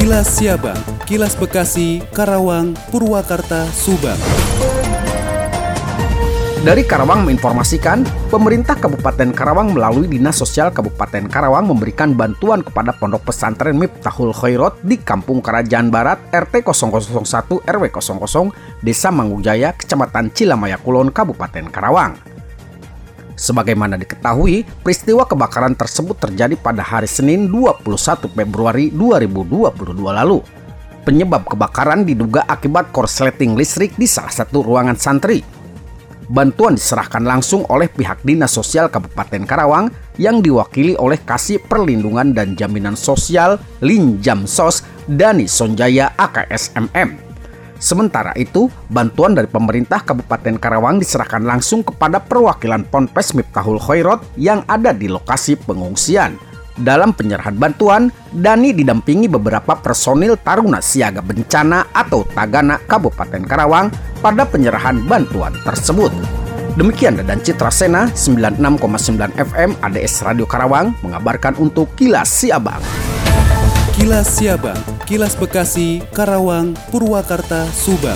Kilas Siabang, Kilas Bekasi, Karawang, Purwakarta, Subang. Dari Karawang menginformasikan, pemerintah Kabupaten Karawang melalui Dinas Sosial Kabupaten Karawang memberikan bantuan kepada Pondok Pesantren Miftahul Khairot di Kampung Kerajaan Barat RT 0001 RW 00 Desa Manggujaya, Kecamatan Cilamaya Kulon, Kabupaten Karawang. Sebagaimana diketahui, peristiwa kebakaran tersebut terjadi pada hari Senin 21 Februari 2022 lalu. Penyebab kebakaran diduga akibat korsleting listrik di salah satu ruangan santri. Bantuan diserahkan langsung oleh pihak Dinas Sosial Kabupaten Karawang yang diwakili oleh Kasih Perlindungan dan Jaminan Sosial Linjamsos Dani Sonjaya AKSMM. Sementara itu, bantuan dari pemerintah Kabupaten Karawang diserahkan langsung kepada perwakilan Ponpes Miftahul Khairot yang ada di lokasi pengungsian. Dalam penyerahan bantuan, Dani didampingi beberapa personil Taruna Siaga Bencana atau Tagana Kabupaten Karawang pada penyerahan bantuan tersebut. Demikian dan Citra Sena 96,9 FM ADS Radio Karawang mengabarkan untuk Kilas Siabang. Kilas Siabang, Kilas Bekasi, Karawang, Purwakarta, Subang.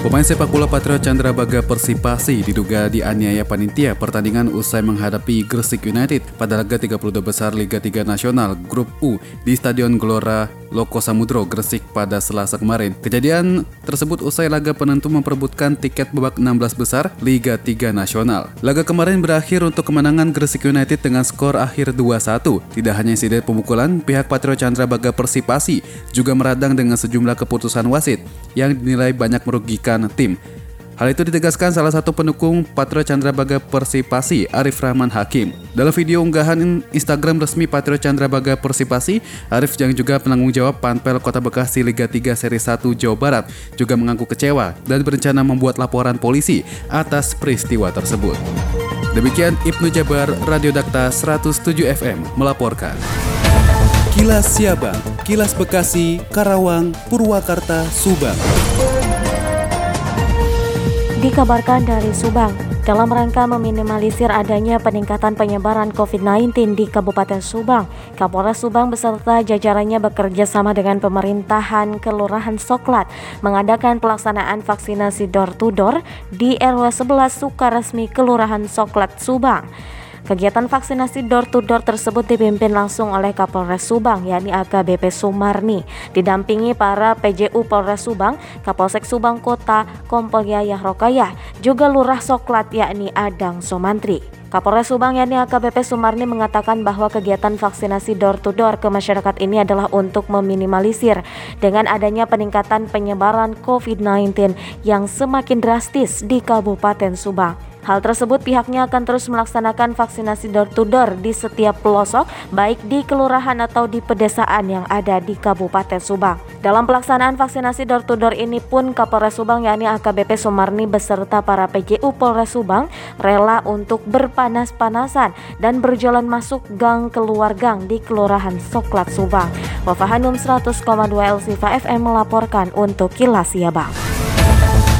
Pemain sepak bola Patriot Chandra Baga Persipasi diduga dianiaya panitia pertandingan usai menghadapi Gresik United pada laga 32 besar Liga 3 Nasional Grup U di Stadion Gelora Loko Samudro Gresik pada Selasa kemarin. Kejadian tersebut usai laga penentu memperebutkan tiket babak 16 besar Liga 3 Nasional. Laga kemarin berakhir untuk kemenangan Gresik United dengan skor akhir 2-1. Tidak hanya insiden pemukulan, pihak Patriot Chandra Baga Persipasi juga meradang dengan sejumlah keputusan wasit yang dinilai banyak merugikan tim. Hal itu ditegaskan salah satu pendukung Patro Chandrabaga Persipasi, Arif Rahman Hakim. Dalam video unggahan Instagram resmi Patro Chandrabaga Persipasi, Arif yang juga penanggung jawab Panpel Kota Bekasi Liga 3 Seri 1 Jawa Barat juga mengaku kecewa dan berencana membuat laporan polisi atas peristiwa tersebut. Demikian Ibnu Jabar, Radio Dakta 107 FM melaporkan. Kilas Siabang, Kilas Bekasi, Karawang, Purwakarta, Subang. Dikabarkan dari Subang, dalam rangka meminimalisir adanya peningkatan penyebaran COVID-19 di Kabupaten Subang, Kapolres Subang beserta jajarannya bekerja sama dengan pemerintahan Kelurahan Soklat mengadakan pelaksanaan vaksinasi door-to-door di RW 11 Sukaresmi Kelurahan Soklat Subang. Kegiatan vaksinasi door-to-door tersebut dipimpin langsung oleh Kapolres Subang, yakni AKBP Sumarni, didampingi para PJU Polres Subang, Kapolsek Subang Kota, Kompol Yayah Rokayah, juga Lurah Soklat, yakni Adang Somantri. Kapolres Subang yakni AKBP Sumarni mengatakan bahwa kegiatan vaksinasi door-to-door ke masyarakat ini adalah untuk meminimalisir dengan adanya peningkatan penyebaran COVID-19 yang semakin drastis di Kabupaten Subang. Hal tersebut pihaknya akan terus melaksanakan vaksinasi door-to-door di setiap pelosok, baik di kelurahan atau di pedesaan yang ada di Kabupaten Subang. Dalam pelaksanaan vaksinasi door-to-door ini pun Kapolres Subang yakni AKBP Sumarni beserta para PJU Polres Subang rela untuk berpanas-panasan dan berjalan masuk gang keluar gang di Kelurahan Soklat Subang. Wafahanum 100,2 LCFA FM melaporkan untuk Kilas Siabang.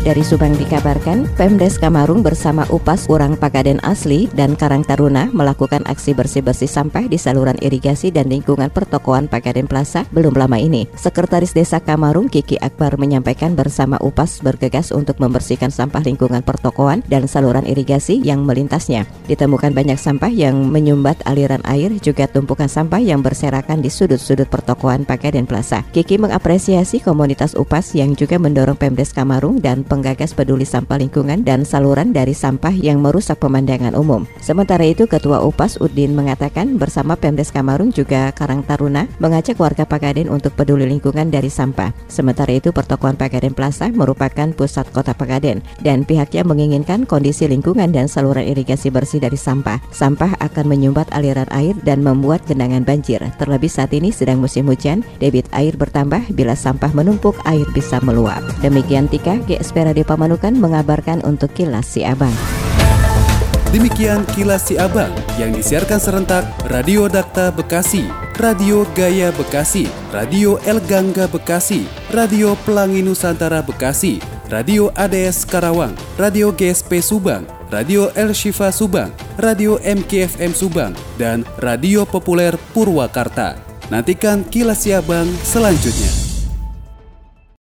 Dari Subang dikabarkan, Pemdes Kamarung bersama Upas Urang Pagaden Asli dan Karang Taruna melakukan aksi bersih-bersih sampah di saluran irigasi dan lingkungan pertokoan Pagaden Plaza belum lama ini. Sekretaris Desa Kamarung Kiki Akbar menyampaikan bersama Upas bergegas untuk membersihkan sampah lingkungan pertokoan dan saluran irigasi yang melintasnya. Ditemukan banyak sampah yang menyumbat aliran air juga tumpukan sampah yang berserakan di sudut-sudut pertokoan Pagaden Plaza. Kiki mengapresiasi komunitas Upas yang juga mendorong Pemdes Kamarung dan penggagas peduli sampah lingkungan dan saluran dari sampah yang merusak pemandangan umum. Sementara itu, Ketua UPAS Udin mengatakan bersama Pemdes Kamarung juga Karang Taruna mengajak warga Pagaden untuk peduli lingkungan dari sampah. Sementara itu, pertokoan Pagaden Plaza merupakan pusat kota Pagaden dan pihaknya menginginkan kondisi lingkungan dan saluran irigasi bersih dari sampah. Sampah akan menyumbat aliran air dan membuat genangan banjir. Terlebih saat ini sedang musim hujan, debit air bertambah bila sampah menumpuk air bisa meluap. Demikian Tika GSP Radio Pamanukan mengabarkan untuk Kilas Si Abang. Demikian Kilas Si Abang yang disiarkan serentak Radio Dakta Bekasi, Radio Gaya Bekasi, Radio El Gangga Bekasi, Radio Pelangi Nusantara Bekasi, Radio ADS Karawang, Radio GSP Subang, Radio El Shifa Subang, Radio MKFM Subang, dan Radio Populer Purwakarta. Nantikan kilas Siabang selanjutnya.